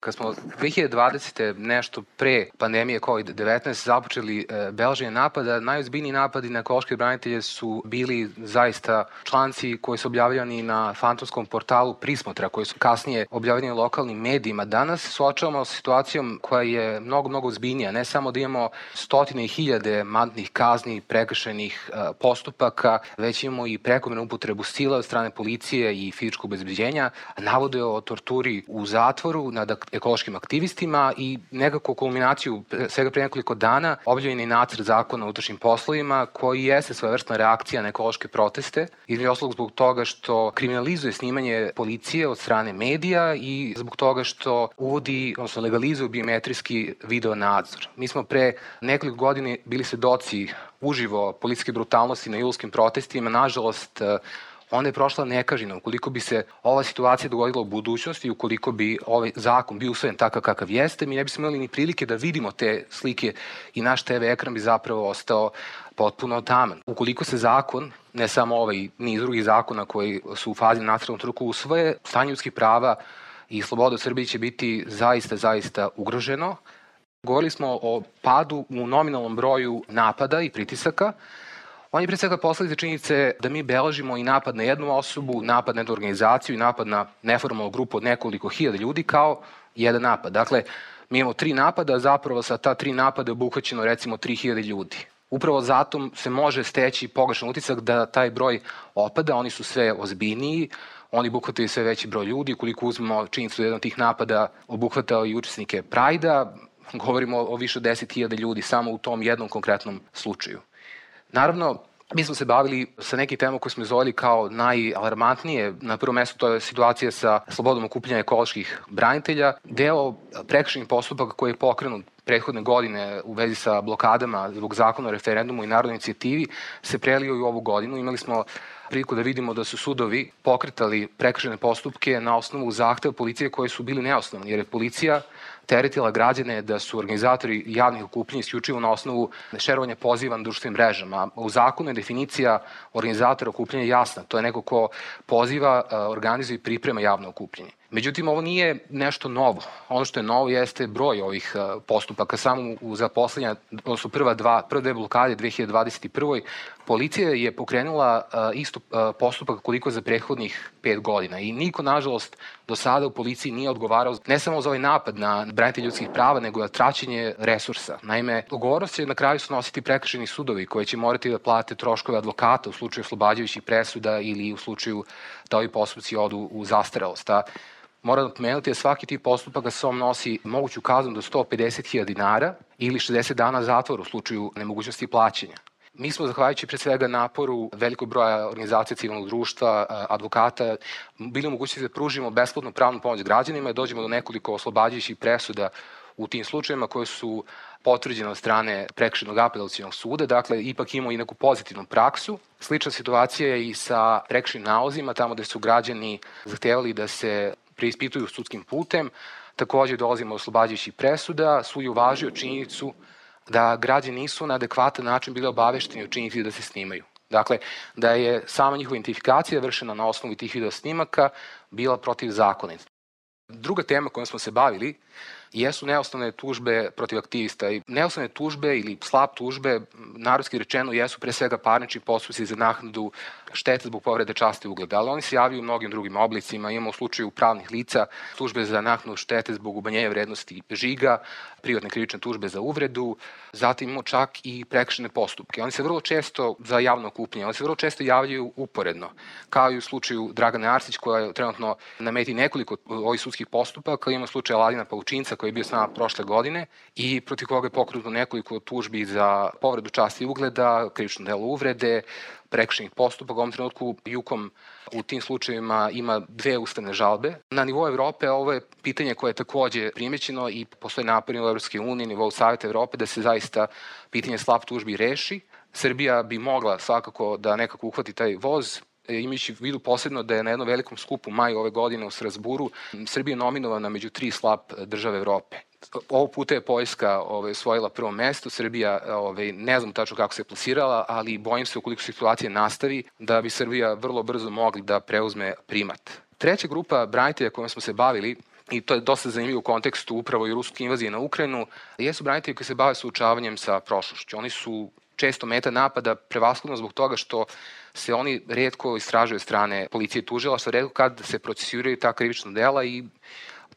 Kad smo 2020. nešto pre pandemije COVID-19 započeli e, beleženje napada, najozbiljniji napadi na ekološke branitelje su bili zaista članci koji su objavljani na fantomskom portalu Prismotra, koji su kasnije objavljeni lokalnim medijima. Danas suočavamo s situacijom koja je mnogo, mnogo zbiljnija. Ne samo da imamo stotine i hiljade mantnih kazni, prekršenih e, postupaka, već imamo i prekomenu upotrebu sila od strane policije i fizičkog bezbeđenja, navode o torturi u zatvoru nad ekološkim aktivistima i nekako kulminaciju svega pre nekoliko dana objavljen je nacrt zakona o utrašnjim poslovima koji jeste svojevrsna reakcija na ekološke proteste, između oslog zbog toga što kriminalizuje snimanje policije od strane medija i zbog toga što uvodi, odnosno legalizuje biometrijski video nadzor. Mi smo pre nekoliko godine bili svedoci uživo policijske brutalnosti na julskim protestima. Nažalost, onda je prošla nekažina. Ukoliko bi se ova situacija dogodila u budućnosti, ukoliko bi ovaj zakon bio usvojen takav kakav jeste, mi ne bismo imali ni prilike da vidimo te slike i naš TV ekran bi zapravo ostao potpuno taman. Ukoliko se zakon, ne samo ovaj, niz drugih zakona koji su u fazi nacrtnog truku usvoje, stanje ljudskih prava i sloboda u Srbiji će biti zaista, zaista ugroženo. Govorili smo o padu u nominalnom broju napada i pritisaka, On je pre svega posledica činjenice da mi beležimo i napad na jednu osobu, napad na jednu organizaciju i napad na neformalnu grupu od nekoliko hiljada ljudi kao jedan napad. Dakle, mi imamo tri napada, zapravo sa ta tri napada je obuhvaćeno recimo 3000 ljudi. Upravo zato se može steći pogrešan utisak da taj broj opada, oni su sve ozbiljniji, oni obuhvataju sve veći broj ljudi, koliko uzmemo činjenicu da jedan od tih napada obuhvatao i učesnike Prajda, govorimo o više od 10.000 ljudi samo u tom jednom konkretnom slučaju. Naravno, Mi smo se bavili sa nekim temom koje smo izvojili kao najalarmantnije. Na prvom mestu to je situacija sa slobodom okupljanja ekoloških branitelja. Deo prekršenih postupaka koji je pokrenut prethodne godine u vezi sa blokadama zbog zakona o referendumu i narodnoj inicijativi se prelio i u ovu godinu. Imali smo priliku da vidimo da su sudovi pokretali prekršene postupke na osnovu zahteva policije koje su bili neosnovni, jer je policija teretila građane da su organizatori javnih okupljenja isključivo na osnovu šerovanja poziva na društvenim mrežama. U zakonu je definicija organizatora okupljenja jasna. To je neko ko poziva, organizuje i priprema javno okupljenje. Međutim, ovo nije nešto novo. Ono što je novo jeste broj ovih postupaka. Samo u zaposlenja, odnosno prva dva, prve dve blokade 2021. policija je pokrenula isto postupak koliko za prethodnih pet godina i niko, nažalost, do sada u policiji nije odgovarao ne samo za ovaj napad na branitelj ljudskih prava, nego na traćenje resursa. Naime, odgovornost će na kraju snositi prekršeni sudovi koji će morati da plate troškove advokata u slučaju oslobađajućih presuda ili u slučaju da ovi postupci odu u zastarelost. Moram da pomenuti da svaki tip postupaka sobom nosi moguću kaznu do 150.000 dinara ili 60 dana zatvora u slučaju nemogućnosti plaćanja. Mi smo, zahvaljujući pre svega naporu velikog broja organizacija civilnog društva, advokata, bili mogućnosti da pružimo besplatnu pravnu pomoć građanima i dođemo do nekoliko oslobađajućih presuda u tim slučajima koje su potvrđene od strane prekšenog apelacijonog suda, dakle, ipak imamo i neku pozitivnu praksu. Slična situacija je i sa prekšenim nalozima, tamo gde su građani zahtevali da se preispituju sudskim putem. Takođe dolazimo do oslobađajućih presuda. Sud je uvažio činjenicu da građani nisu na adekvatan način bili obavešteni o činjenici da se snimaju. Dakle, da je sama njihova identifikacija vršena na osnovu tih video snimaka bila protiv zakonita. Druga tema kojom smo se bavili jesu neosnovne tužbe protiv aktivista. I neosnovne tužbe ili slab tužbe, narodski rečeno, jesu pre svega parnični postupci za naknadu štete zbog povrede časti ugleda, ali oni se javljaju u mnogim drugim oblicima. Imamo u slučaju pravnih lica tužbe za naknadu štete zbog ubanjenja vrednosti žiga, privatne krivične tužbe za uvredu, zatim imamo čak i prekšene postupke. Oni se vrlo često za javno kupljenje, oni se vrlo često javljaju uporedno, kao i u slučaju Dragane Arsić koja je trenutno nameti nekoliko ovih sudskih postupaka, imamo slučaj Aladina Paučinca koji je bio s nama prošle godine i protiv koga je pokrenuto nekoliko tužbi za povredu časti i ugleda, krivično delo uvrede, prekšenih postupaka. U ovom trenutku Jukom u tim slučajevima ima dve ustavne žalbe. Na nivou Evrope ovo je pitanje koje je takođe primećeno i postoje napori u Evropske unije, nivou Saveta Evrope da se zaista pitanje slab tužbi reši. Srbija bi mogla svakako da nekako uhvati taj voz, imajući u vidu posebno da je na jednom velikom skupu maju ove godine u Strasburu Srbija nominovana među tri slab države Evrope. Ovo puta je Poljska ovaj, osvojila prvo mesto, Srbija ovaj, ne znam tačno kako se plasirala, ali bojim se ukoliko situacija nastavi da bi Srbija vrlo brzo mogli da preuzme primat. Treća grupa branitelja kojom smo se bavili i to je dosta zanimljivo u kontekstu upravo i ruske invazije na Ukrajinu, jesu branitelji koji se bave suočavanjem sa prošlošću. Oni su često meta napada, prevaskodno zbog toga što se oni redko istražuju strane policije i tužilaštva, redko kad se procesiraju ta krivična dela i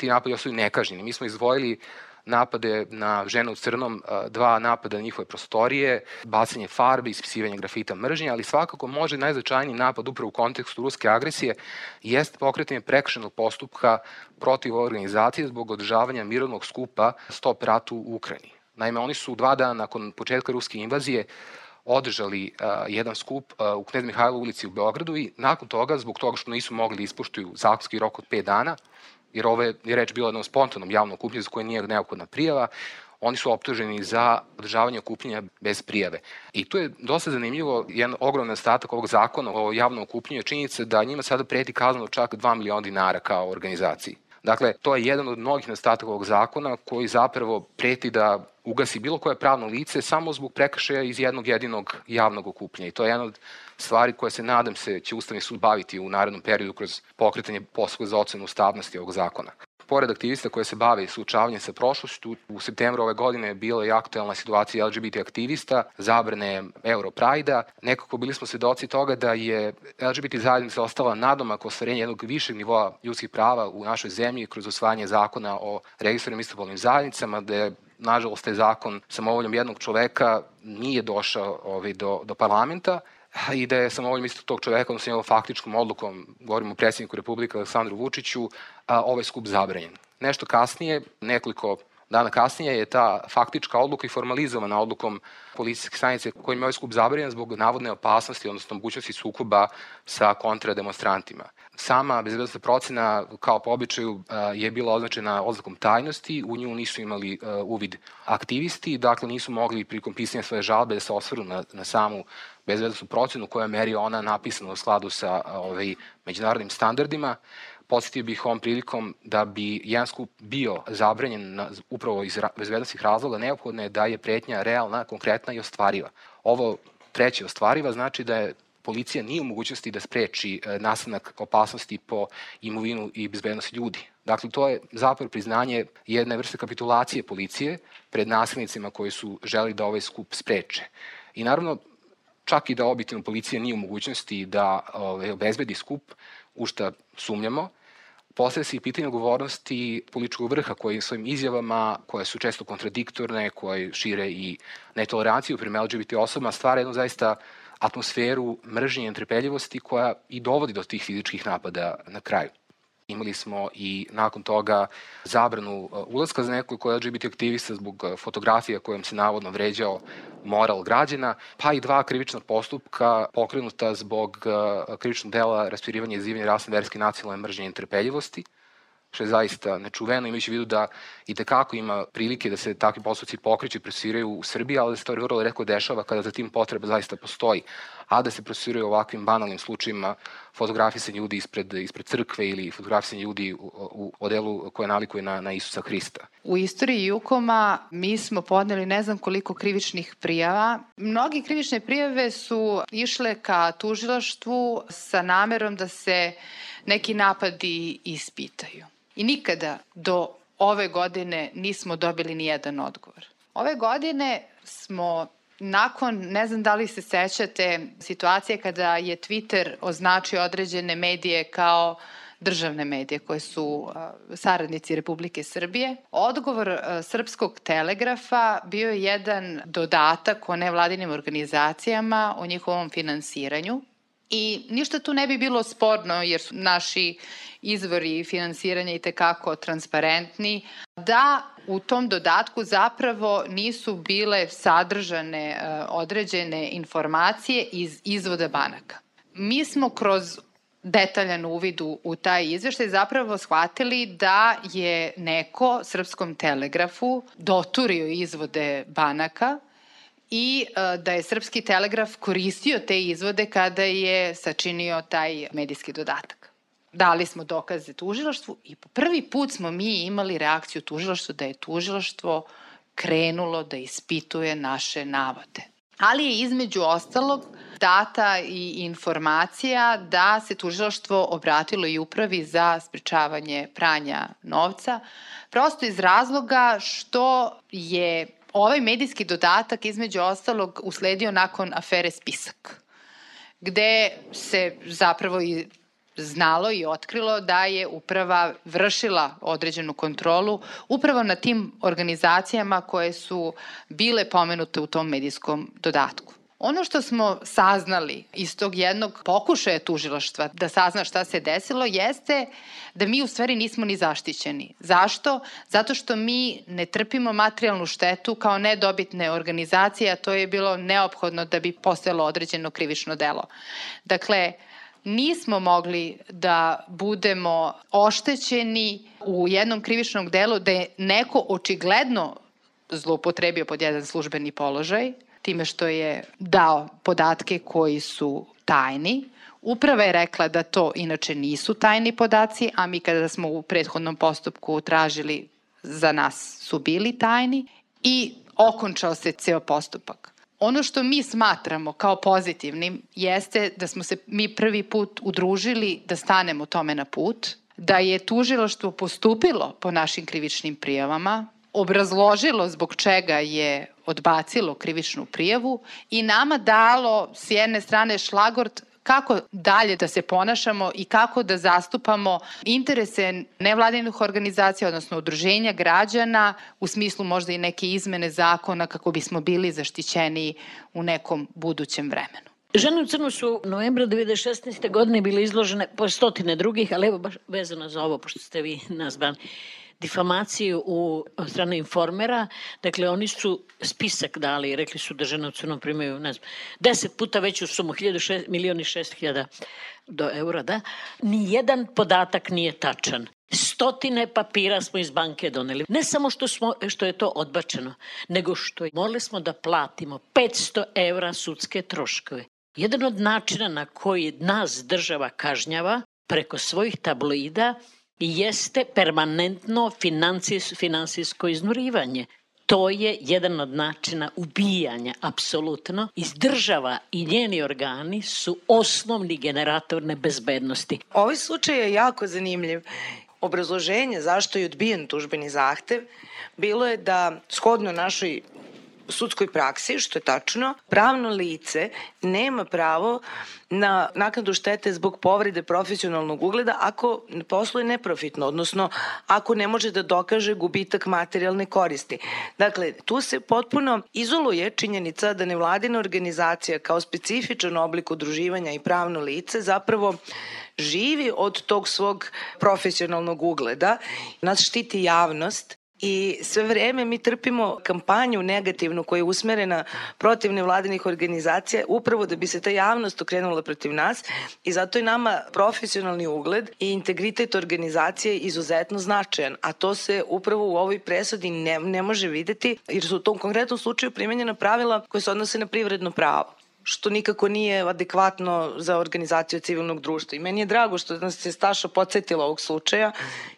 ti napadi ostaju nekažnjeni. Mi smo izdvojili napade na žene u crnom, dva napada na njihove prostorije, bacanje farbe, ispisivanje grafita mržnje, ali svakako može najznačajniji napad upravo u kontekstu ruske agresije jeste pokretanje prekršenog postupka protiv organizacije zbog održavanja mirovnog skupa Stop ratu u Ukrajini. Naime, oni su dva dana nakon početka ruske invazije održali uh, jedan skup uh, u Knez Mihajlo ulici u Beogradu i nakon toga, zbog toga što nisu mogli da ispuštuju zakonski rok od 5 dana, jer ove je reč bila jednom spontanom javnom kupljenju za koje nije neophodna prijava, oni su optuženi za održavanje okupljenja bez prijave. I tu je dosta zanimljivo, jedan ogroman statak ovog zakona o javnom okupljenju je činjenica da njima sada preti kazano čak 2 miliona dinara kao organizaciji. Dakle, to je jedan od mnogih nedostataka ovog zakona koji zapravo preti da ugasi bilo koje pravno lice samo zbog prekršaja iz jednog jedinog javnog okupljenja. I to je jedna od stvari koje se, nadam se, će Ustavni sud baviti u narednom periodu kroz pokretanje posla za ocenu ustavnosti ovog zakona pored aktivista koje se bave suočavanjem sa prošlošću, u septembru ove godine je bila i aktuelna situacija LGBT aktivista, zabrane Europrajda. Nekako bili smo svedoci toga da je LGBT zajednica ostala nadomak ostvarenja jednog višeg nivoa ljudskih prava u našoj zemlji kroz osvajanje zakona o registrovanim istopolnim zajednicama, da je nažalost taj zakon samovoljom jednog čoveka nije došao ovaj, do, do parlamenta i da je samovoljom istog tog čoveka, odnosno njegovom faktičkom odlukom, govorimo o predsjedniku Republike Aleksandru Vučiću, a, ovaj skup zabranjen. Nešto kasnije, nekoliko dana kasnije je ta faktička odluka i formalizovana odlukom policijske stanice kojim je ovaj skup zabranjen zbog navodne opasnosti, odnosno mogućnosti sukoba sa kontrademonstrantima. Sama bezbednostna procena, kao po običaju, je bila označena oznakom tajnosti, u nju nisu imali uvid aktivisti, dakle nisu mogli prilikom pisanja svoje žalbe da se osvrnu na, na samu bezbednostnu procenu koja meri ona napisana u skladu sa ovaj, međunarodnim standardima. Podsjetio bih ovom prilikom da bi jedan skup bio zabranjen na, upravo iz bezbednostnih razloga, neophodno je da je pretnja realna, konkretna i ostvariva. Ovo treće ostvariva znači da je policija nije u mogućnosti da spreči e, nastanak opasnosti po imovinu i bezbednosti ljudi. Dakle, to je zapravo priznanje jedne vrste kapitulacije policije pred nasilnicima koji su želi da ovaj skup spreče. I naravno, čak i da objektivno policija nije u mogućnosti da ove, obezbedi skup, u šta sumnjamo, postavlja se i pitanje odgovornosti političkog vrha koji svojim izjavama, koje su često kontradiktorne, koje šire i netoleranciju prema LGBT osobama, stvara jednu zaista atmosferu mržnje i netrpeljivosti koja i dovodi do tih fizičkih napada na kraju. Imali smo i nakon toga zabranu uh, ulazka za nekoliko LGBT aktivista zbog uh, fotografija kojom se navodno vređao moral građana, pa i dva krivična postupka pokrenuta zbog uh, krivičnog dela raspirivanja i izivanja rasne, verske, nacionalne mržnje i interpeljivosti što je zaista nečuveno, imajući vidu da i tekako ima prilike da se takvi postupci pokreću i prosviraju u Srbiji, ali da se to vrlo redko dešava kada za tim potreba zaista postoji. A da se prosviraju ovakvim banalnim slučajima fotografisanje ljudi ispred, ispred crkve ili fotografisanje ljudi u, u odelu koje nalikuje na, na Isusa Hrista. U istoriji Jukoma mi smo podneli ne znam koliko krivičnih prijava. Mnogi krivične prijave su išle ka tužilaštvu sa namerom da se neki napadi ispitaju i nikada do ove godine nismo dobili ni jedan odgovor. Ove godine smo nakon, ne znam da li se sećate, situacije kada je Twitter označio određene medije kao državne medije koje su saradnici Republike Srbije. Odgovor Srpskog telegrafa bio je jedan dodatak o nevladinim organizacijama, o njihovom finansiranju I ništa tu ne bi bilo sporno jer su naši izvori finansiranja i tekako transparentni, da u tom dodatku zapravo nisu bile sadržane e, određene informacije iz izvoda banaka. Mi smo kroz detaljan uvid u, u taj izveštaj zapravo shvatili da je neko Srpskom telegrafu doturio izvode banaka i e, da je Srpski telegraf koristio te izvode kada je sačinio taj medijski dodatak. Dali smo dokaze tužilaštvu i po prvi put smo mi imali reakciju tužilaštva da je tužilaštvo krenulo da ispituje naše navode. ali je između ostalog data i informacija da se tužilaštvo obratilo i upravi za sprečavanje pranja novca, prosto iz razloga što je ovaj medijski dodatak između ostalog usledio nakon afere Spisak, gde se zapravo i znalo i otkrilo da je uprava vršila određenu kontrolu upravo na tim organizacijama koje su bile pomenute u tom medijskom dodatku. Ono što smo saznali iz tog jednog pokušaja tužilaštva da sazna šta se desilo jeste da mi u stvari nismo ni zaštićeni. Zašto? Zato što mi ne trpimo materijalnu štetu kao nedobitne organizacije, a to je bilo neophodno da bi postojalo određeno krivično delo. Dakle, nismo mogli da budemo oštećeni u jednom krivičnom delu da je neko očigledno zloupotrebio pod jedan službeni položaj, time što je dao podatke koji su tajni. Uprava je rekla da to inače nisu tajni podaci, a mi kada smo u prethodnom postupku tražili za nas su bili tajni i okončao se ceo postupak. Ono što mi smatramo kao pozitivnim jeste da smo se mi prvi put udružili da stanemo tome na put, da je tužilaštvo postupilo po našim krivičnim prijavama, obrazložilo zbog čega je odbacilo krivičnu prijavu i nama dalo s jedne strane šlagort kako dalje da se ponašamo i kako da zastupamo interese nevladinih organizacija, odnosno udruženja građana, u smislu možda i neke izmene zakona kako bismo bili zaštićeni u nekom budućem vremenu. Žene u crnu su novembra 2016. godine bile izložene po stotine drugih, ali evo baš vezano za ovo, pošto ste vi nazvani difamaciju u strane informera, dakle oni su spisak dali, rekli su da žene u crnom primaju, ne znam, deset puta veću sumu, milioni šest hiljada do eura, da, ni jedan podatak nije tačan. Stotine papira smo iz banke doneli. Ne samo što, smo, što je to odbačeno, nego što je, morali smo da platimo 500 evra sudske troškove. Jedan od načina na koji nas država kažnjava preko svojih tabloida jeste permanentno financijs, finansijsko iznurivanje. To je jedan od načina ubijanja, apsolutno. Iz država i njeni organi su osnovni generator nebezbednosti. Ovaj slučaj je jako zanimljiv. Obrazloženje zašto je odbijen tužbeni zahtev bilo je da shodno našoj sudskoj praksi, što je tačno, pravno lice nema pravo na naknadu štete zbog povrede profesionalnog ugleda ako posluje neprofitno, odnosno ako ne može da dokaže gubitak materijalne koristi. Dakle, tu se potpuno izoluje činjenica da nevladina organizacija kao specifičan oblik udruživanja i pravno lice zapravo živi od tog svog profesionalnog ugleda. Nas štiti javnost I sve vreme mi trpimo kampanju negativnu koja je usmerena protiv nevladinih organizacija upravo da bi se ta javnost okrenula protiv nas. I zato je nama profesionalni ugled i integritet organizacije izuzetno značajan, a to se upravo u ovoj presudi ne, ne može videti jer su u tom konkretnom slučaju primenjena pravila koje se odnose na privredno pravo što nikako nije adekvatno za organizaciju civilnog društva. I meni je drago što nas se Staša podsjetila ovog slučaja,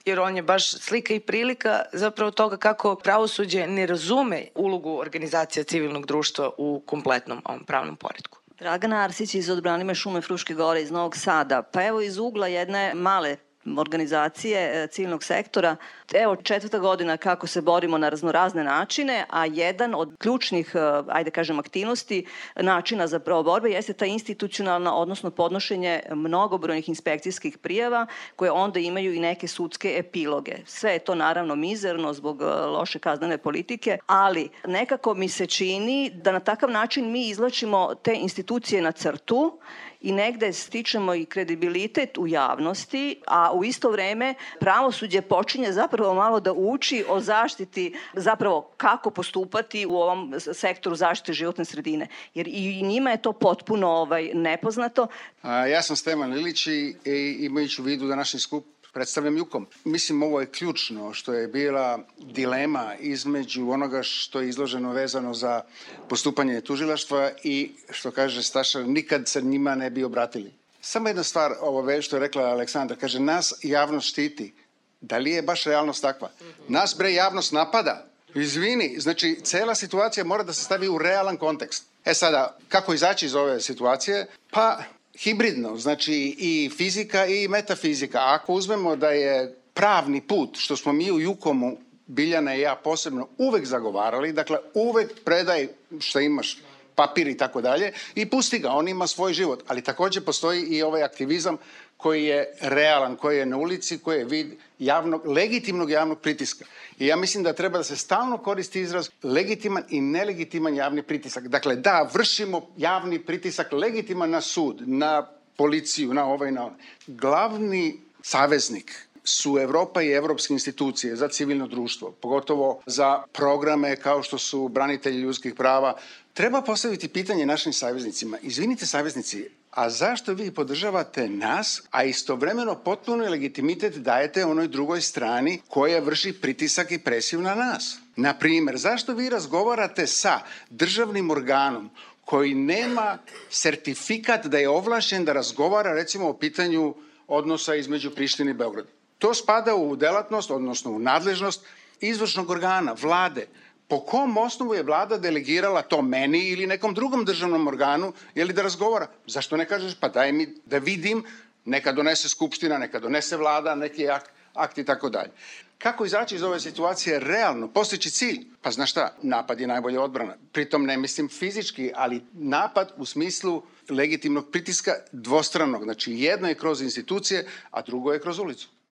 jer on je baš slika i prilika zapravo toga kako pravosuđe ne razume ulogu organizacija civilnog društva u kompletnom ovom pravnom poredku. Dragana Arsić iz Odbranime šume Fruške gore iz Novog Sada. Pa evo iz ugla jedne male organizacije e, civilnog sektora. Evo četvrta godina kako se borimo na raznorazne načine, a jedan od ključnih, e, ajde kažem, aktivnosti načina za pravo borbe jeste ta institucionalna, odnosno podnošenje mnogobrojnih inspekcijskih prijava koje onda imaju i neke sudske epiloge. Sve je to naravno mizerno zbog e, loše kaznene politike, ali nekako mi se čini da na takav način mi izlačimo te institucije na crtu i negde stičemo i kredibilitet u javnosti, a u isto vreme pravosuđe počinje zapravo malo da uči o zaštiti, zapravo kako postupati u ovom sektoru zaštite životne sredine. Jer i njima je to potpuno ovaj, nepoznato. A, ja sam Steman Lilić i, i imajući u vidu da naš skup predstavljam Jukom. Mislim, ovo je ključno što je bila dilema između onoga što je izloženo vezano za postupanje tužilaštva i što kaže Staša, nikad se njima ne bi obratili. Samo jedna stvar, ovo već što je rekla Aleksandra, kaže, nas javnost štiti. Da li je baš realnost takva? Nas bre javnost napada. Izvini, znači, cela situacija mora da se stavi u realan kontekst. E sada, kako izaći iz ove situacije? Pa, hibridno, znači i fizika i metafizika. Ako uzmemo da je pravni put, što smo mi u Jukomu, Biljana i ja posebno, uvek zagovarali, dakle, uvek predaj šta imaš, papir i tako dalje, i pusti ga, on ima svoj život. Ali takođe postoji i ovaj aktivizam koji je realan, koji je na ulici, koji je vid javnog, legitimnog javnog pritiska. I ja mislim da treba da se stalno koristi izraz legitiman i nelegitiman javni pritisak. Dakle, da, vršimo javni pritisak legitiman na sud, na policiju, na ovaj, na ovaj. Glavni saveznik su Evropa i evropske institucije za civilno društvo, pogotovo za programe kao što su branitelji ljudskih prava, treba postaviti pitanje našim saveznicima. Izvinite saveznici, a zašto vi podržavate nas, a istovremeno potpuno legitimitet dajete onoj drugoj strani koja vrši pritisak i presiju na nas? Na primer, zašto vi razgovarate sa državnim organom koji nema sertifikat da je ovlašen da razgovara recimo o pitanju odnosa između Prištine i Beograda? To spada u delatnost, odnosno u nadležnost izvršnog organa, vlade. Po kom osnovu je vlada delegirala to meni ili nekom drugom državnom organu, ili da razgovara? Zašto ne kažeš, pa daj mi da vidim, neka donese skupština, neka donese vlada, neki akt, akt i tako dalje. Kako izaći iz ove situacije realno, postići cilj? Pa znaš šta, napad je najbolja odbrana. Pritom ne mislim fizički, ali napad u smislu legitimnog pritiska dvostranog. Znači jedno je kroz institucije, a drugo je kroz ulicu.